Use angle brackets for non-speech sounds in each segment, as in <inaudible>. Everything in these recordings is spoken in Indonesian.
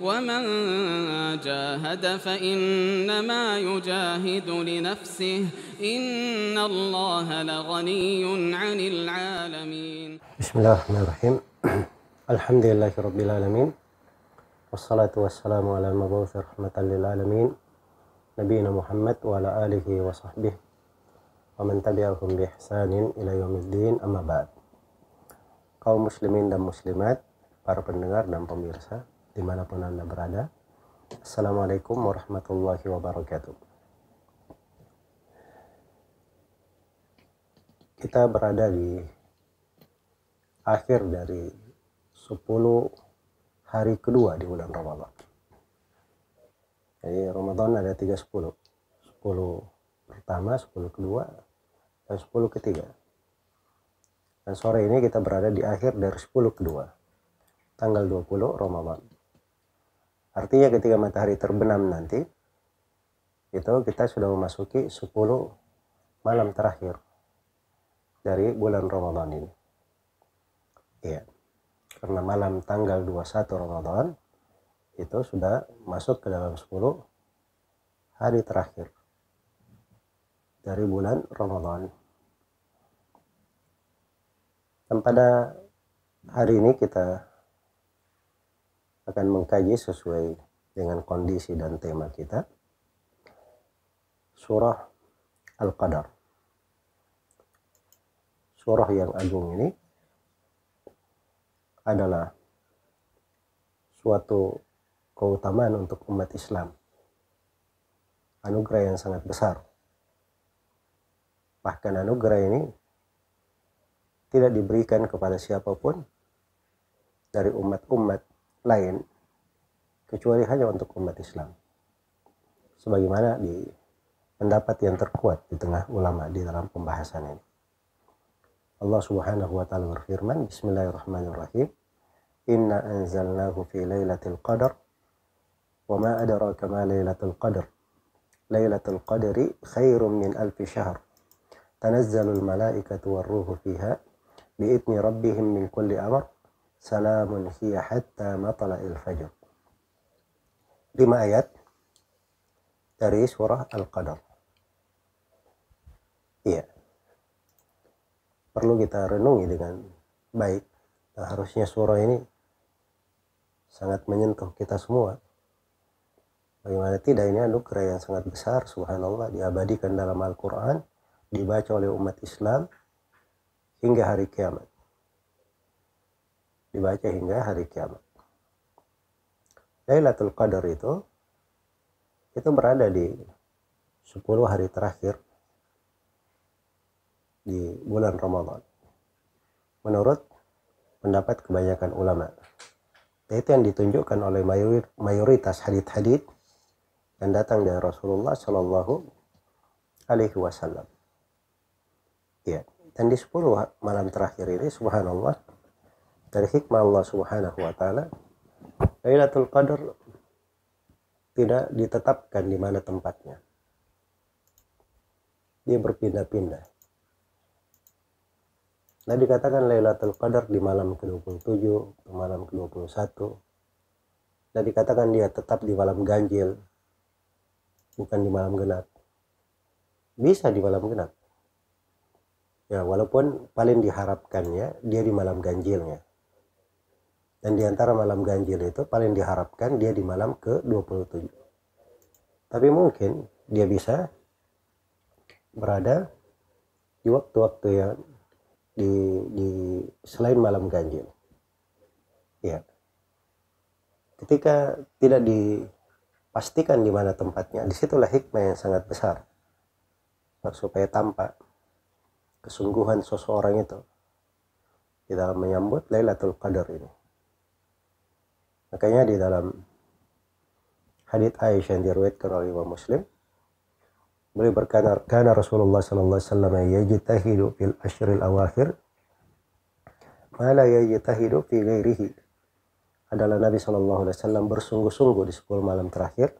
ومن جاهد فإنما يجاهد لنفسه إن الله لغني عن العالمين. بسم الله الرحمن الرحيم. <clears throat> الحمد لله رب العالمين والصلاة والسلام على المبعوث رحمة للعالمين نبينا محمد وعلى آله وصحبه ومن تبعهم بإحسان إلى يوم الدين أما بعد. kaum muslimin dan muslimat para pendengar dan pemirsa. Di mana pun Anda berada. Assalamualaikum warahmatullahi wabarakatuh. Kita berada di akhir dari 10 hari kedua di bulan Ramadan. Jadi Ramadan ada 3 10. 10 pertama, 10 kedua, dan 10 ketiga. Dan sore ini kita berada di akhir dari 10 kedua. Tanggal 20 Ramadan. Artinya ketika matahari terbenam nanti, itu kita sudah memasuki 10 malam terakhir dari bulan Ramadan ini. Iya. Karena malam tanggal 21 Ramadan itu sudah masuk ke dalam 10 hari terakhir dari bulan Ramadan. Dan pada hari ini kita akan mengkaji sesuai dengan kondisi dan tema kita. Surah Al-Qadar. Surah yang agung ini adalah suatu keutamaan untuk umat Islam. Anugerah yang sangat besar. Bahkan anugerah ini tidak diberikan kepada siapa pun dari umat-umat lain kecuali hanya untuk umat Islam. Sebagaimana di pendapat yang terkuat di tengah ulama di dalam pembahasan ini. Allah Subhanahu wa taala berfirman, Bismillahirrahmanirrahim. Inna anzalnahu fi lailatul qadar wa ma adraka ma lailatul qadar. Lailatul qadri khairum min alfi syahr. Tanazzalul malaikatu war-ruhu fiha bi'idni rabbihim min kulli amr salamun hiya hatta matla'il fajr. Lima ayat dari surah Al-Qadar. Iya. Perlu kita renungi dengan baik. Nah, harusnya surah ini sangat menyentuh kita semua. Bagaimana tidak ini anugerah yang sangat besar, subhanallah, diabadikan dalam Al-Quran, dibaca oleh umat Islam hingga hari kiamat dibaca hingga hari kiamat. Lailatul Qadar itu itu berada di 10 hari terakhir di bulan Ramadan. Menurut pendapat kebanyakan ulama. Itu yang ditunjukkan oleh mayoritas hadith-hadith yang datang dari Rasulullah Shallallahu Alaihi Wasallam. Ya, dan di 10 malam terakhir ini, Subhanallah, dari hikmah Allah Subhanahu wa taala Lailatul Qadar tidak ditetapkan di mana tempatnya. Dia berpindah-pindah. Nah dikatakan Lailatul Qadar di malam ke-27, malam ke-21. Nah dikatakan dia tetap di malam ganjil, bukan di malam genap. Bisa di malam genap. Ya, walaupun paling diharapkannya dia di malam ganjilnya. Dan di antara malam ganjil itu paling diharapkan dia di malam ke-27. Tapi mungkin dia bisa berada di waktu-waktu yang di, di selain malam ganjil. Ya. Ketika tidak dipastikan di mana tempatnya, di situlah hikmah yang sangat besar. Supaya tampak kesungguhan seseorang itu di dalam menyambut Lailatul Qadar ini. Makanya di dalam hadits Aisyah yang diriwayatkan oleh Imam Muslim, beliau berkata, "Kana Rasulullah sallallahu alaihi wasallam yajtahidu fil ashril awakhir ma la yajtahidu fi ghairihi." Adalah Nabi sallallahu alaihi wasallam bersungguh-sungguh di 10 malam terakhir,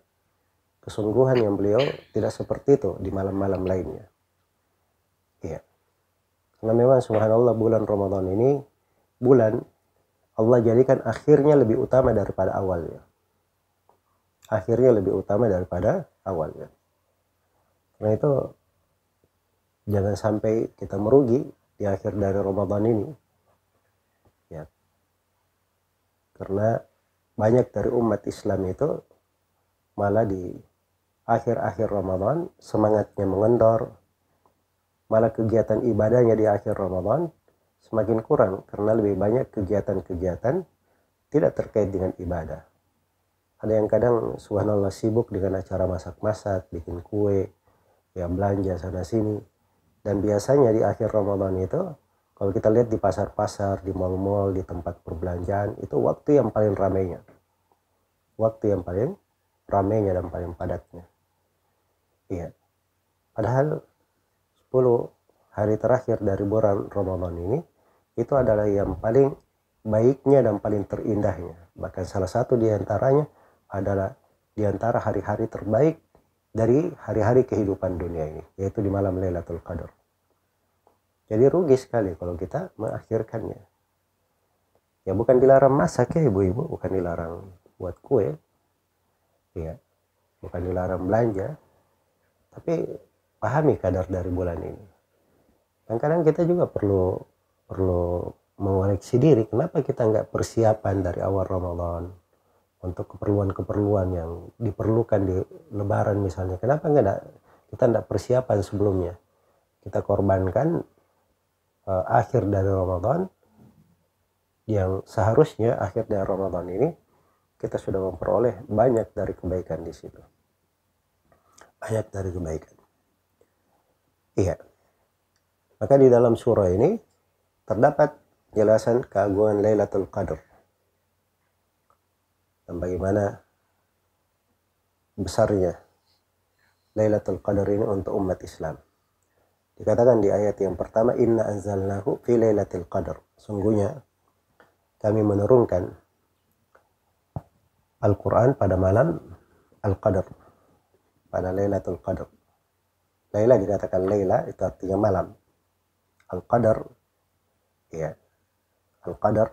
kesungguhan yang beliau tidak seperti itu di malam-malam lainnya. Iya. Karena memang subhanallah bulan Ramadan ini bulan Allah jadikan akhirnya lebih utama daripada awalnya. akhirnya lebih utama daripada awalnya. Karena itu jangan sampai kita merugi di akhir dari Ramadan ini. Ya. Karena banyak dari umat Islam itu malah di akhir-akhir Ramadan semangatnya mengendor, malah kegiatan ibadahnya di akhir Ramadan semakin kurang karena lebih banyak kegiatan-kegiatan tidak terkait dengan ibadah ada yang kadang subhanallah sibuk dengan acara masak-masak, bikin kue, ya belanja sana sini. Dan biasanya di akhir Ramadan itu kalau kita lihat di pasar-pasar, di mal-mal, di tempat perbelanjaan itu waktu yang paling ramainya. Waktu yang paling ramainya dan paling padatnya. Iya. Padahal 10 hari terakhir dari bulan Ramadan ini itu adalah yang paling baiknya dan paling terindahnya. Bahkan salah satu di antaranya adalah di antara hari-hari terbaik dari hari-hari kehidupan dunia ini, yaitu di malam Lailatul Qadar. Jadi rugi sekali kalau kita mengakhirkannya. Ya bukan dilarang masak ya ibu-ibu, bukan dilarang buat kue. Ya, bukan dilarang belanja. Tapi pahami kadar dari bulan ini. Dan kadang kita juga perlu perlu mengoreksi diri kenapa kita nggak persiapan dari awal Ramadan untuk keperluan-keperluan yang diperlukan di lebaran misalnya? Kenapa enggak kita tidak persiapan sebelumnya? Kita korbankan uh, akhir dari Ramadan yang seharusnya akhir dari Ramadan ini kita sudah memperoleh banyak dari kebaikan di situ. Banyak dari kebaikan. Iya maka di dalam surah ini terdapat jelasan keagungan Lailatul Qadar dan bagaimana besarnya Lailatul Qadar ini untuk umat Islam. Dikatakan di ayat yang pertama, Inna anzalnahu fi Lailatul Qadar. Sungguhnya kami menurunkan Al-Quran pada malam Al-Qadar. Pada Lailatul Qadar. Laila dikatakan Laila itu artinya malam. Al-Qadar, ya. Al-Qadar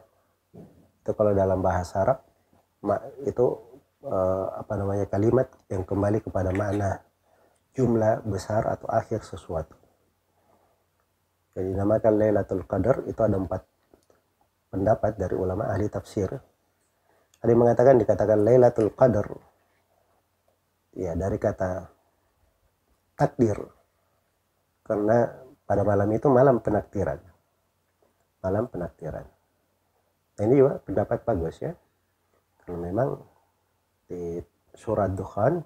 itu kalau dalam bahasa Arab itu uh, apa namanya kalimat yang kembali kepada makna jumlah besar atau akhir sesuatu. Jadi namakan Lailatul Qadar itu ada empat pendapat dari ulama ahli tafsir. Ada yang mengatakan dikatakan Lailatul Qadar ya dari kata takdir karena pada malam itu malam penakdiran malam penakdiran nah ini juga pendapat bagus ya. Karena memang di surat Dukhan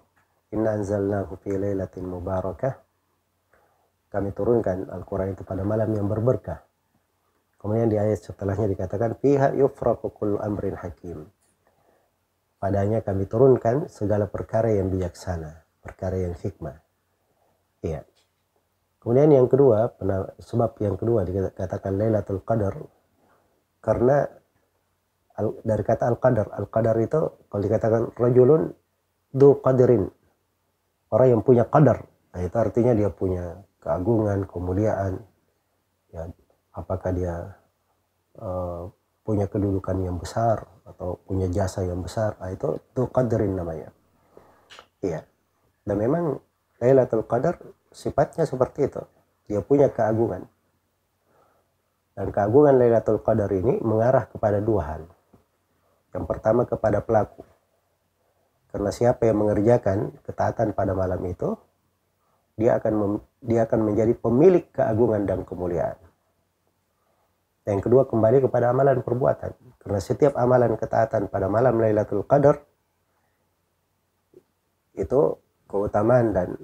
Inna anzalnahu fi lailatin mubarakah kami turunkan Al-Quran itu pada malam yang berberkah. Kemudian di ayat setelahnya dikatakan fiha yufraqu kullu amrin hakim. Padanya kami turunkan segala perkara yang bijaksana perkara yang hikmah. Iya kemudian yang kedua sebab yang kedua dikatakan Lailatul Qadar karena dari kata al-qadar. Al-qadar itu kalau dikatakan rajulun du qadirin. Orang yang punya qadar. Nah, itu artinya dia punya keagungan, kemuliaan. Ya, apakah dia uh, punya kedudukan yang besar atau punya jasa yang besar. Nah, itu du qadirin namanya. Iya. Dan memang Lailatul Qadar sifatnya seperti itu. Dia punya keagungan. Dan keagungan Lailatul Qadar ini mengarah kepada dua hal. Yang pertama kepada pelaku. Karena siapa yang mengerjakan ketaatan pada malam itu, dia akan dia akan menjadi pemilik keagungan dan kemuliaan. Yang kedua kembali kepada amalan perbuatan. Karena setiap amalan ketaatan pada malam Lailatul Qadar itu keutamaan dan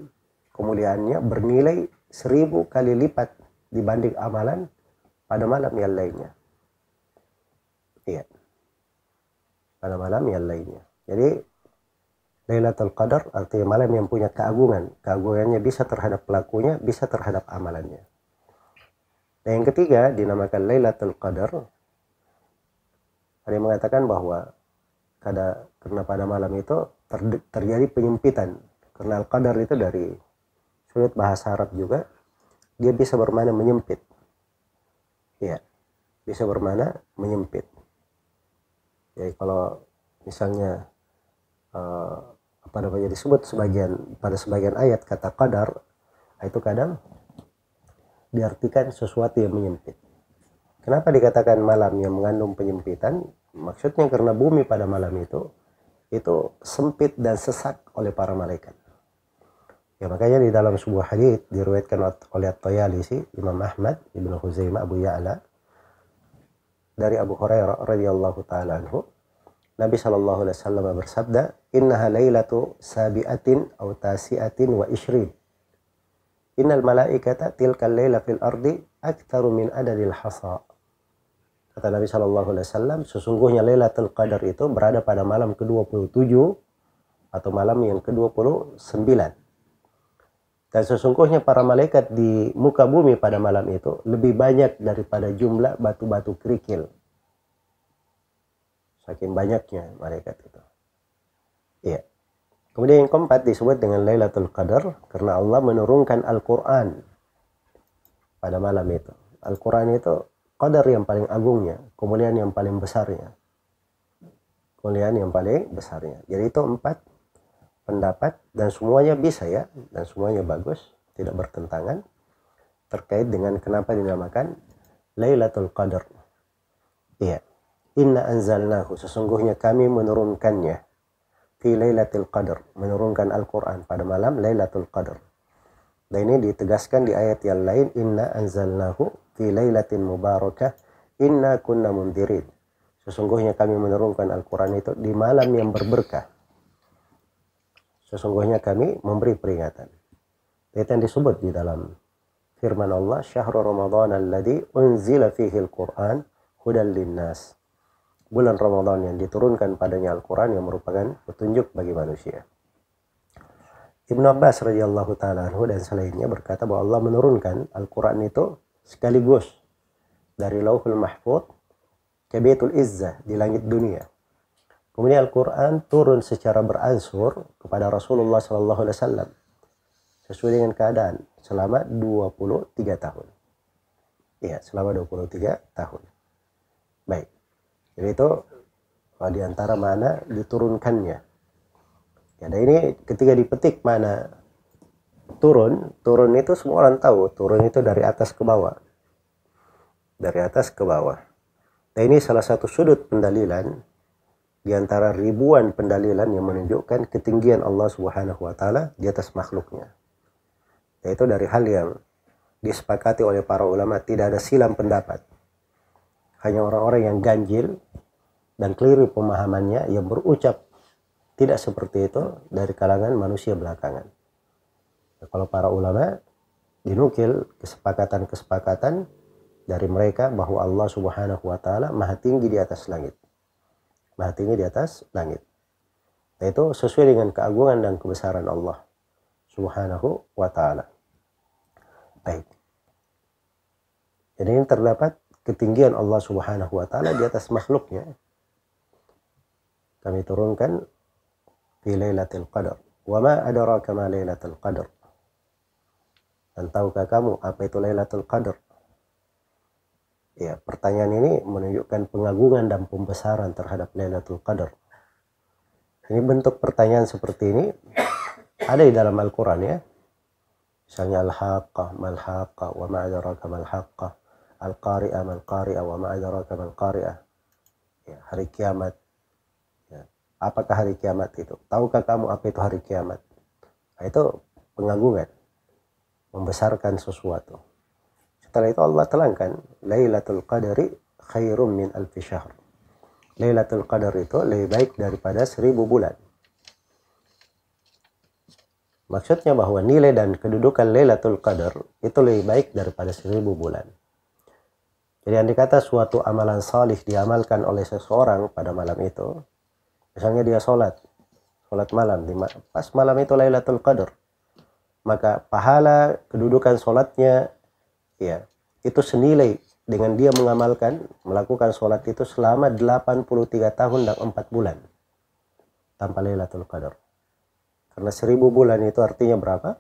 kemuliaannya bernilai seribu kali lipat dibanding amalan pada malam yang lainnya. Iya pada malam yang lainnya. Jadi Lailatul Qadar artinya malam yang punya keagungan. Keagungannya bisa terhadap pelakunya, bisa terhadap amalannya. Dan yang ketiga dinamakan Lailatul Qadar. Ada yang mengatakan bahwa karena pada malam itu ter, terjadi penyempitan. Karena Al-Qadar itu dari sudut bahasa Arab juga, dia bisa bermana menyempit. Ya, bisa bermana menyempit. Jadi kalau misalnya uh, pada banyak disebut sebagian pada sebagian ayat kata qadar itu kadang diartikan sesuatu yang menyempit. Kenapa dikatakan malam yang mengandung penyempitan? Maksudnya karena bumi pada malam itu itu sempit dan sesak oleh para malaikat. Ya makanya di dalam sebuah hadis diriwayatkan oleh At-Tayalisi, Imam Ahmad, Ibnu Huzaimah, Abu Ya'la dari Abu Hurairah radhiyallahu taala anhu, Nabi sallallahu alaihi wasallam bersabda, "Innaha lailatu sabi'atin aw tasi'atin wa ishrin." Innal malaikata tilkal laila fil ardi aktsaru min adadil hasa. Kata Nabi sallallahu alaihi wasallam, sesungguhnya Lailatul Qadar itu berada pada malam ke-27 atau malam yang ke-29 dan sesungguhnya para malaikat di muka bumi pada malam itu lebih banyak daripada jumlah batu-batu kerikil. Saking banyaknya malaikat itu. Iya. Kemudian yang keempat disebut dengan Lailatul Qadar karena Allah menurunkan Al-Quran pada malam itu. Al-Quran itu qadar yang paling agungnya, kemuliaan yang paling besarnya. Kemuliaan yang paling besarnya. Jadi itu empat pendapat dan semuanya bisa ya dan semuanya bagus tidak bertentangan terkait dengan kenapa dinamakan Lailatul Qadar. Iya. Inna anzalnahu sesungguhnya kami menurunkannya fi Lailatul Qadar, menurunkan Al-Qur'an pada malam Lailatul Qadar. Dan ini ditegaskan di ayat yang lain inna anzalnahu fi lailatin mubarakah inna kunna mundirin. Sesungguhnya kami menurunkan Al-Qur'an itu di malam yang berberkah sesungguhnya kami memberi peringatan. Itu yang disebut di dalam firman Allah, Syahrul Ramadan alladhi unzila fihi al-Quran hudan linnas. Bulan Ramadan yang diturunkan padanya Al-Quran yang merupakan petunjuk bagi manusia. Ibnu Abbas radhiyallahu taala anhu dan selainnya berkata bahwa Allah menurunkan Al-Quran itu sekaligus dari Lauhul Mahfud ke Baitul Izzah di langit dunia. Kemudian Al-Quran turun secara beransur kepada Rasulullah Wasallam sesuai dengan keadaan selama 23 tahun. Iya, selama 23 tahun. Baik. Jadi itu di antara mana diturunkannya. Ya, ini ketika dipetik mana turun, turun itu semua orang tahu, turun itu dari atas ke bawah. Dari atas ke bawah. Dan ini salah satu sudut pendalilan di antara ribuan pendalilan yang menunjukkan ketinggian Allah Subhanahu wa taala di atas makhluknya. Yaitu dari hal yang disepakati oleh para ulama tidak ada silam pendapat. Hanya orang-orang yang ganjil dan keliru pemahamannya yang berucap tidak seperti itu dari kalangan manusia belakangan. Nah, kalau para ulama dinukil kesepakatan-kesepakatan dari mereka bahwa Allah Subhanahu wa taala maha tinggi di atas langit tinggi di atas langit. Nah, itu sesuai dengan keagungan dan kebesaran Allah subhanahu wa ta'ala. Baik. Jadi ini terdapat ketinggian Allah subhanahu wa ta'ala di atas makhluknya. Kami turunkan di Lailatul Qadar. Wa ma adraka ma Lailatul Qadar. Dan tahukah kamu apa itu Lailatul Qadar? Ya, pertanyaan ini menunjukkan pengagungan dan pembesaran terhadap Lailatul Qadar. Ini bentuk pertanyaan seperti ini ada di dalam Al-Quran ya. Misalnya Al-Haqqah, Mal-Haqqah, wa ma'adaraka Mal-Haqqah, Al-Qari'ah, Mal-Qari'ah, wa ma'adaraka Mal-Qari'ah. Ya, hari kiamat. Ya. Apakah hari kiamat itu? Tahukah kamu apa itu hari kiamat? Nah, itu pengagungan. Membesarkan sesuatu. Setelah itu Allah telangkan Lailatul Qadari khairum min alfi syahr. Lailatul Qadar itu lebih baik daripada seribu bulan. Maksudnya bahwa nilai dan kedudukan Lailatul Qadar itu lebih baik daripada seribu bulan. Jadi yang dikata suatu amalan salih diamalkan oleh seseorang pada malam itu, misalnya dia sholat, sholat malam, pas malam itu Lailatul Qadar, maka pahala kedudukan sholatnya ya itu senilai dengan dia mengamalkan melakukan sholat itu selama 83 tahun dan 4 bulan tanpa Lailatul Qadar. Karena 1000 bulan itu artinya berapa?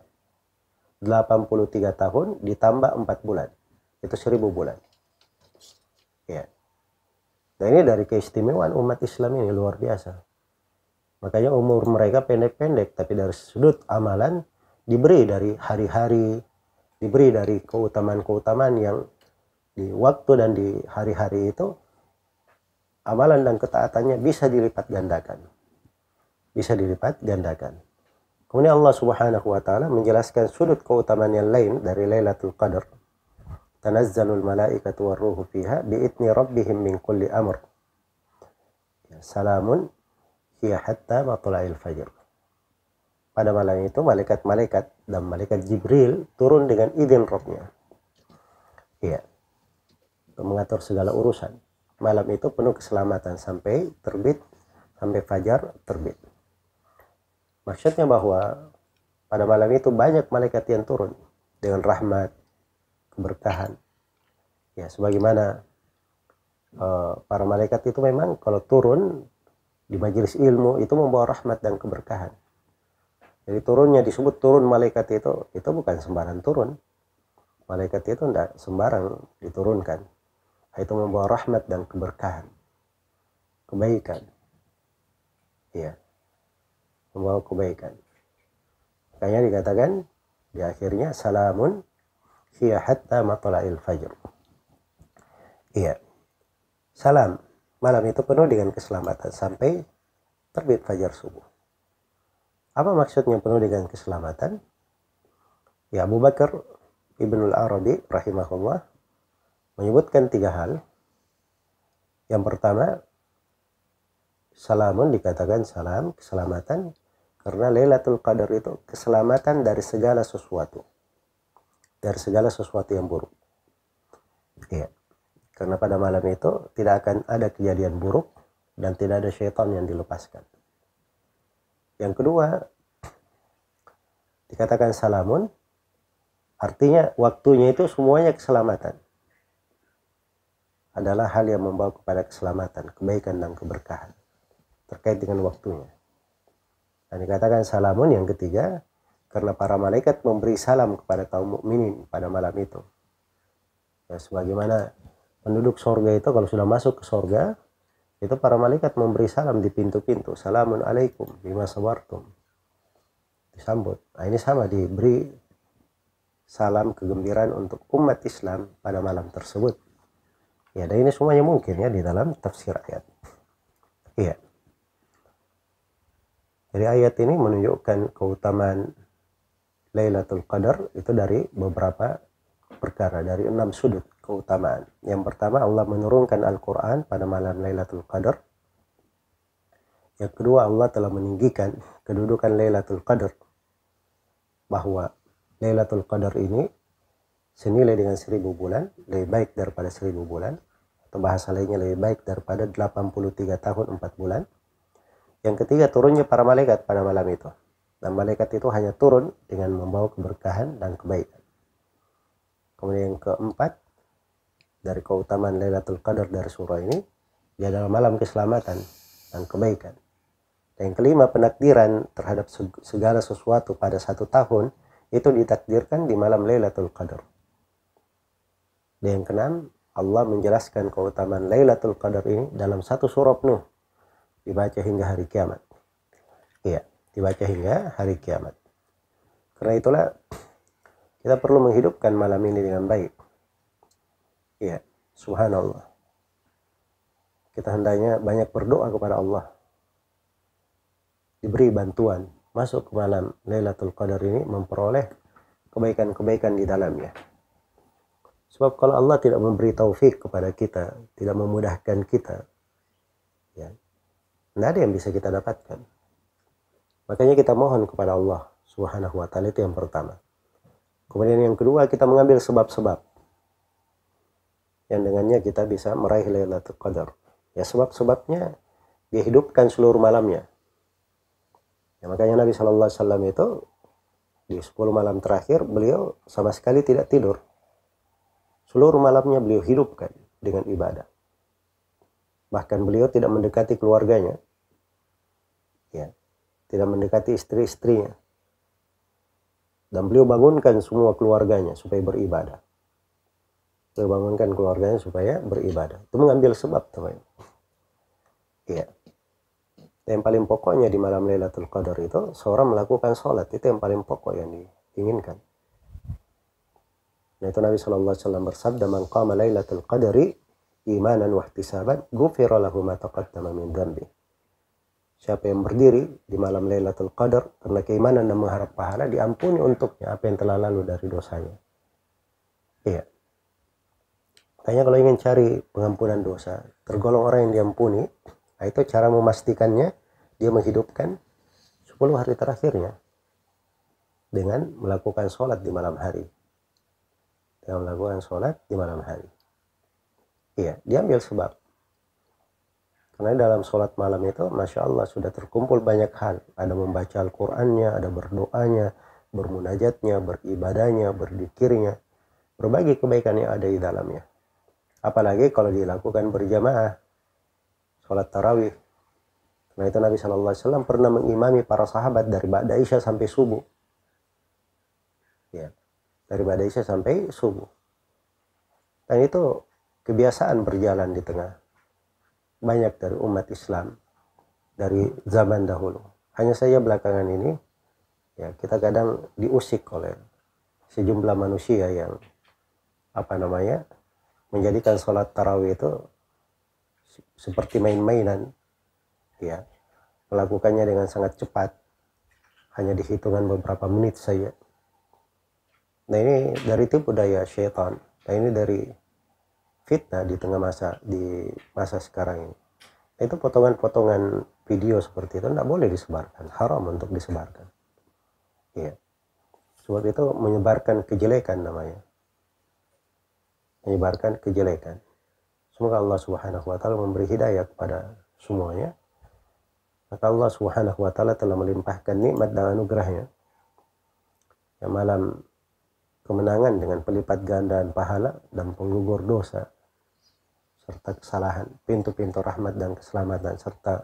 83 tahun ditambah 4 bulan. Itu 1000 bulan. Ya. Nah ini dari keistimewaan umat Islam ini luar biasa. Makanya umur mereka pendek-pendek, tapi dari sudut amalan diberi dari hari-hari, diberi dari keutamaan-keutamaan yang di waktu dan di hari-hari itu amalan dan ketaatannya bisa dilipat gandakan. Bisa dilipat gandakan. Kemudian Allah Subhanahu wa taala menjelaskan sudut keutamaan yang lain dari Lailatul Qadar. Tanazzalul malaikatu warruhu fiha bi'itni rabbihim min kulli amr. Ya, salamun hiya hatta matla'il fajr. Pada malam itu malaikat-malaikat dan malaikat Jibril turun dengan izin Rabbnya. Iya. Mengatur segala urusan. Malam itu penuh keselamatan sampai terbit, sampai fajar terbit. Maksudnya bahwa pada malam itu banyak malaikat yang turun dengan rahmat, keberkahan. Ya, sebagaimana uh, para malaikat itu memang kalau turun di majelis ilmu itu membawa rahmat dan keberkahan. Jadi turunnya disebut turun malaikat itu, itu bukan sembarang turun. Malaikat itu tidak sembarang diturunkan. Itu membawa rahmat dan keberkahan. Kebaikan. Iya. Membawa kebaikan. Makanya dikatakan di akhirnya salamun hiya hatta matla'il fajr. Iya. Salam malam itu penuh dengan keselamatan sampai terbit fajar subuh. Apa maksudnya penuh dengan keselamatan? Ya Abu Bakar Ibnul Arabi rahimahullah menyebutkan tiga hal. Yang pertama, salamun dikatakan salam, keselamatan karena Lailatul Qadar itu keselamatan dari segala sesuatu. Dari segala sesuatu yang buruk. Iya. Karena pada malam itu tidak akan ada kejadian buruk dan tidak ada syaitan yang dilepaskan. Yang kedua, dikatakan salamun, artinya waktunya itu semuanya keselamatan. Adalah hal yang membawa kepada keselamatan, kebaikan dan keberkahan. Terkait dengan waktunya. Dan dikatakan salamun yang ketiga, karena para malaikat memberi salam kepada kaum mukminin pada malam itu. Ya, sebagaimana penduduk sorga itu kalau sudah masuk ke sorga itu para malaikat memberi salam di pintu-pintu salamun alaikum bima sabartum. Disambut. Nah ini sama diberi salam kegembiraan untuk umat Islam pada malam tersebut. Ya dan ini semuanya mungkin ya di dalam tafsir ayat. Iya. Jadi ayat ini menunjukkan keutamaan Lailatul Qadar itu dari beberapa perkara dari enam sudut keutamaan. Yang pertama Allah menurunkan Al-Quran pada malam Lailatul Qadar. Yang kedua Allah telah meninggikan kedudukan Lailatul Qadar. Bahwa Lailatul Qadar ini senilai dengan seribu bulan, lebih baik daripada seribu bulan. Atau bahasa lainnya lebih baik daripada 83 tahun 4 bulan. Yang ketiga turunnya para malaikat pada malam itu. Dan malaikat itu hanya turun dengan membawa keberkahan dan kebaikan. Kemudian yang keempat, dari keutamaan Lailatul Qadar dari surah ini dia adalah malam keselamatan dan kebaikan. Dan yang kelima penakdiran terhadap segala sesuatu pada satu tahun itu ditakdirkan di malam Lailatul Qadar. Dan yang keenam Allah menjelaskan keutamaan Lailatul Qadar ini dalam satu surah penuh dibaca hingga hari kiamat. Iya, dibaca hingga hari kiamat. Karena itulah kita perlu menghidupkan malam ini dengan baik Ya, subhanallah. Kita hendaknya banyak berdoa kepada Allah. Diberi bantuan masuk ke malam Lailatul Qadar ini memperoleh kebaikan-kebaikan di dalamnya. Sebab kalau Allah tidak memberi taufik kepada kita, tidak memudahkan kita, ya, tidak ada yang bisa kita dapatkan. Makanya kita mohon kepada Allah Subhanahu wa taala itu yang pertama. Kemudian yang kedua kita mengambil sebab-sebab yang dengannya kita bisa meraih Lailatul Qadar. Ya sebab-sebabnya dihidupkan seluruh malamnya. Ya, makanya Nabi Shallallahu Alaihi Wasallam itu di 10 malam terakhir beliau sama sekali tidak tidur. Seluruh malamnya beliau hidupkan dengan ibadah. Bahkan beliau tidak mendekati keluarganya. Ya, tidak mendekati istri-istrinya. Dan beliau bangunkan semua keluarganya supaya beribadah membangunkan keluarganya supaya beribadah. Itu mengambil sebab teman. Iya. yang paling pokoknya di malam Lailatul Qadar itu seorang melakukan sholat itu yang paling pokok yang diinginkan. Nah itu Nabi Shallallahu Alaihi Wasallam bersabda, "Man qama Lailatul Qadari imanan wa ihtisaban, ghufira lahu ma taqaddama min dhanbi." Siapa yang berdiri di malam Lailatul Qadar karena keimanan dan mengharap pahala diampuni untuknya apa yang telah lalu dari dosanya. Iya. Makanya kalau ingin cari pengampunan dosa, tergolong orang yang diampuni, Nah, itu cara memastikannya dia menghidupkan 10 hari terakhirnya dengan melakukan sholat di malam hari. Dengan melakukan sholat di malam hari. Iya, dia ambil sebab. Karena dalam sholat malam itu, Masya Allah, sudah terkumpul banyak hal. Ada membaca Al-Qur'annya, ada berdoanya, bermunajatnya, beribadahnya, berzikirnya, berbagai kebaikan yang ada di dalamnya. Apalagi kalau dilakukan berjamaah sholat tarawih. Karena itu Nabi Shallallahu Alaihi Wasallam pernah mengimami para sahabat dari Ba'da Isya sampai subuh. Ya, dari Ba'da Isya sampai subuh. Dan itu kebiasaan berjalan di tengah banyak dari umat Islam dari zaman dahulu. Hanya saja belakangan ini ya kita kadang diusik oleh sejumlah manusia yang apa namanya menjadikan sholat tarawih itu seperti main-mainan ya. Melakukannya dengan sangat cepat. Hanya di hitungan beberapa menit saja. Nah ini dari tipu daya syaitan. Nah ini dari fitnah di tengah masa di masa sekarang ini. Nah, itu potongan-potongan video seperti itu tidak boleh disebarkan. Haram untuk disebarkan. Ya sebab itu menyebarkan kejelekan namanya menyebarkan kejelekan Semoga Allah Subhanahu wa taala memberi hidayah kepada semuanya. Maka Allah Subhanahu wa taala telah melimpahkan nikmat dan anugerahnya. Yang malam kemenangan dengan pelipat gandaan pahala dan penggugur dosa serta kesalahan, pintu-pintu rahmat dan keselamatan serta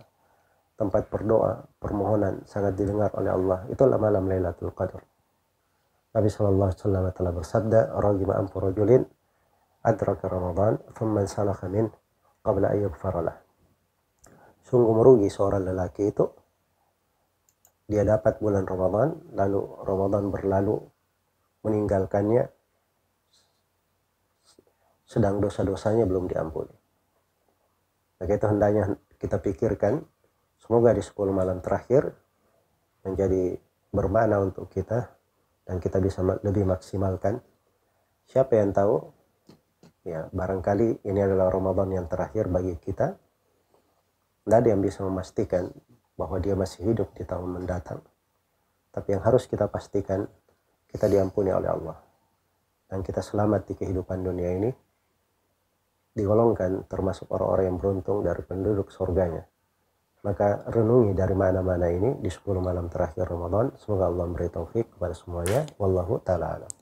tempat berdoa, permohonan sangat didengar oleh Allah. Itulah malam Lailatul Qadar. Nabi sallallahu alaihi wasallam telah bersabda, "Ragima ampu rajulin adraka Ramadan thumma salakha min qabla an yughfaralah. Sungguh merugi seorang lelaki itu dia dapat bulan Ramadan lalu Ramadan berlalu meninggalkannya sedang dosa-dosanya belum diampuni. Maka itu hendaknya kita pikirkan semoga di 10 malam terakhir menjadi bermakna untuk kita dan kita bisa lebih maksimalkan. Siapa yang tahu ya barangkali ini adalah Ramadan yang terakhir bagi kita. Tidak ada yang bisa memastikan bahwa dia masih hidup di tahun mendatang. Tapi yang harus kita pastikan kita diampuni oleh Allah. Dan kita selamat di kehidupan dunia ini. Digolongkan termasuk orang-orang yang beruntung dari penduduk surganya. Maka renungi dari mana-mana ini di 10 malam terakhir Ramadan. Semoga Allah memberi taufik kepada semuanya. Wallahu taala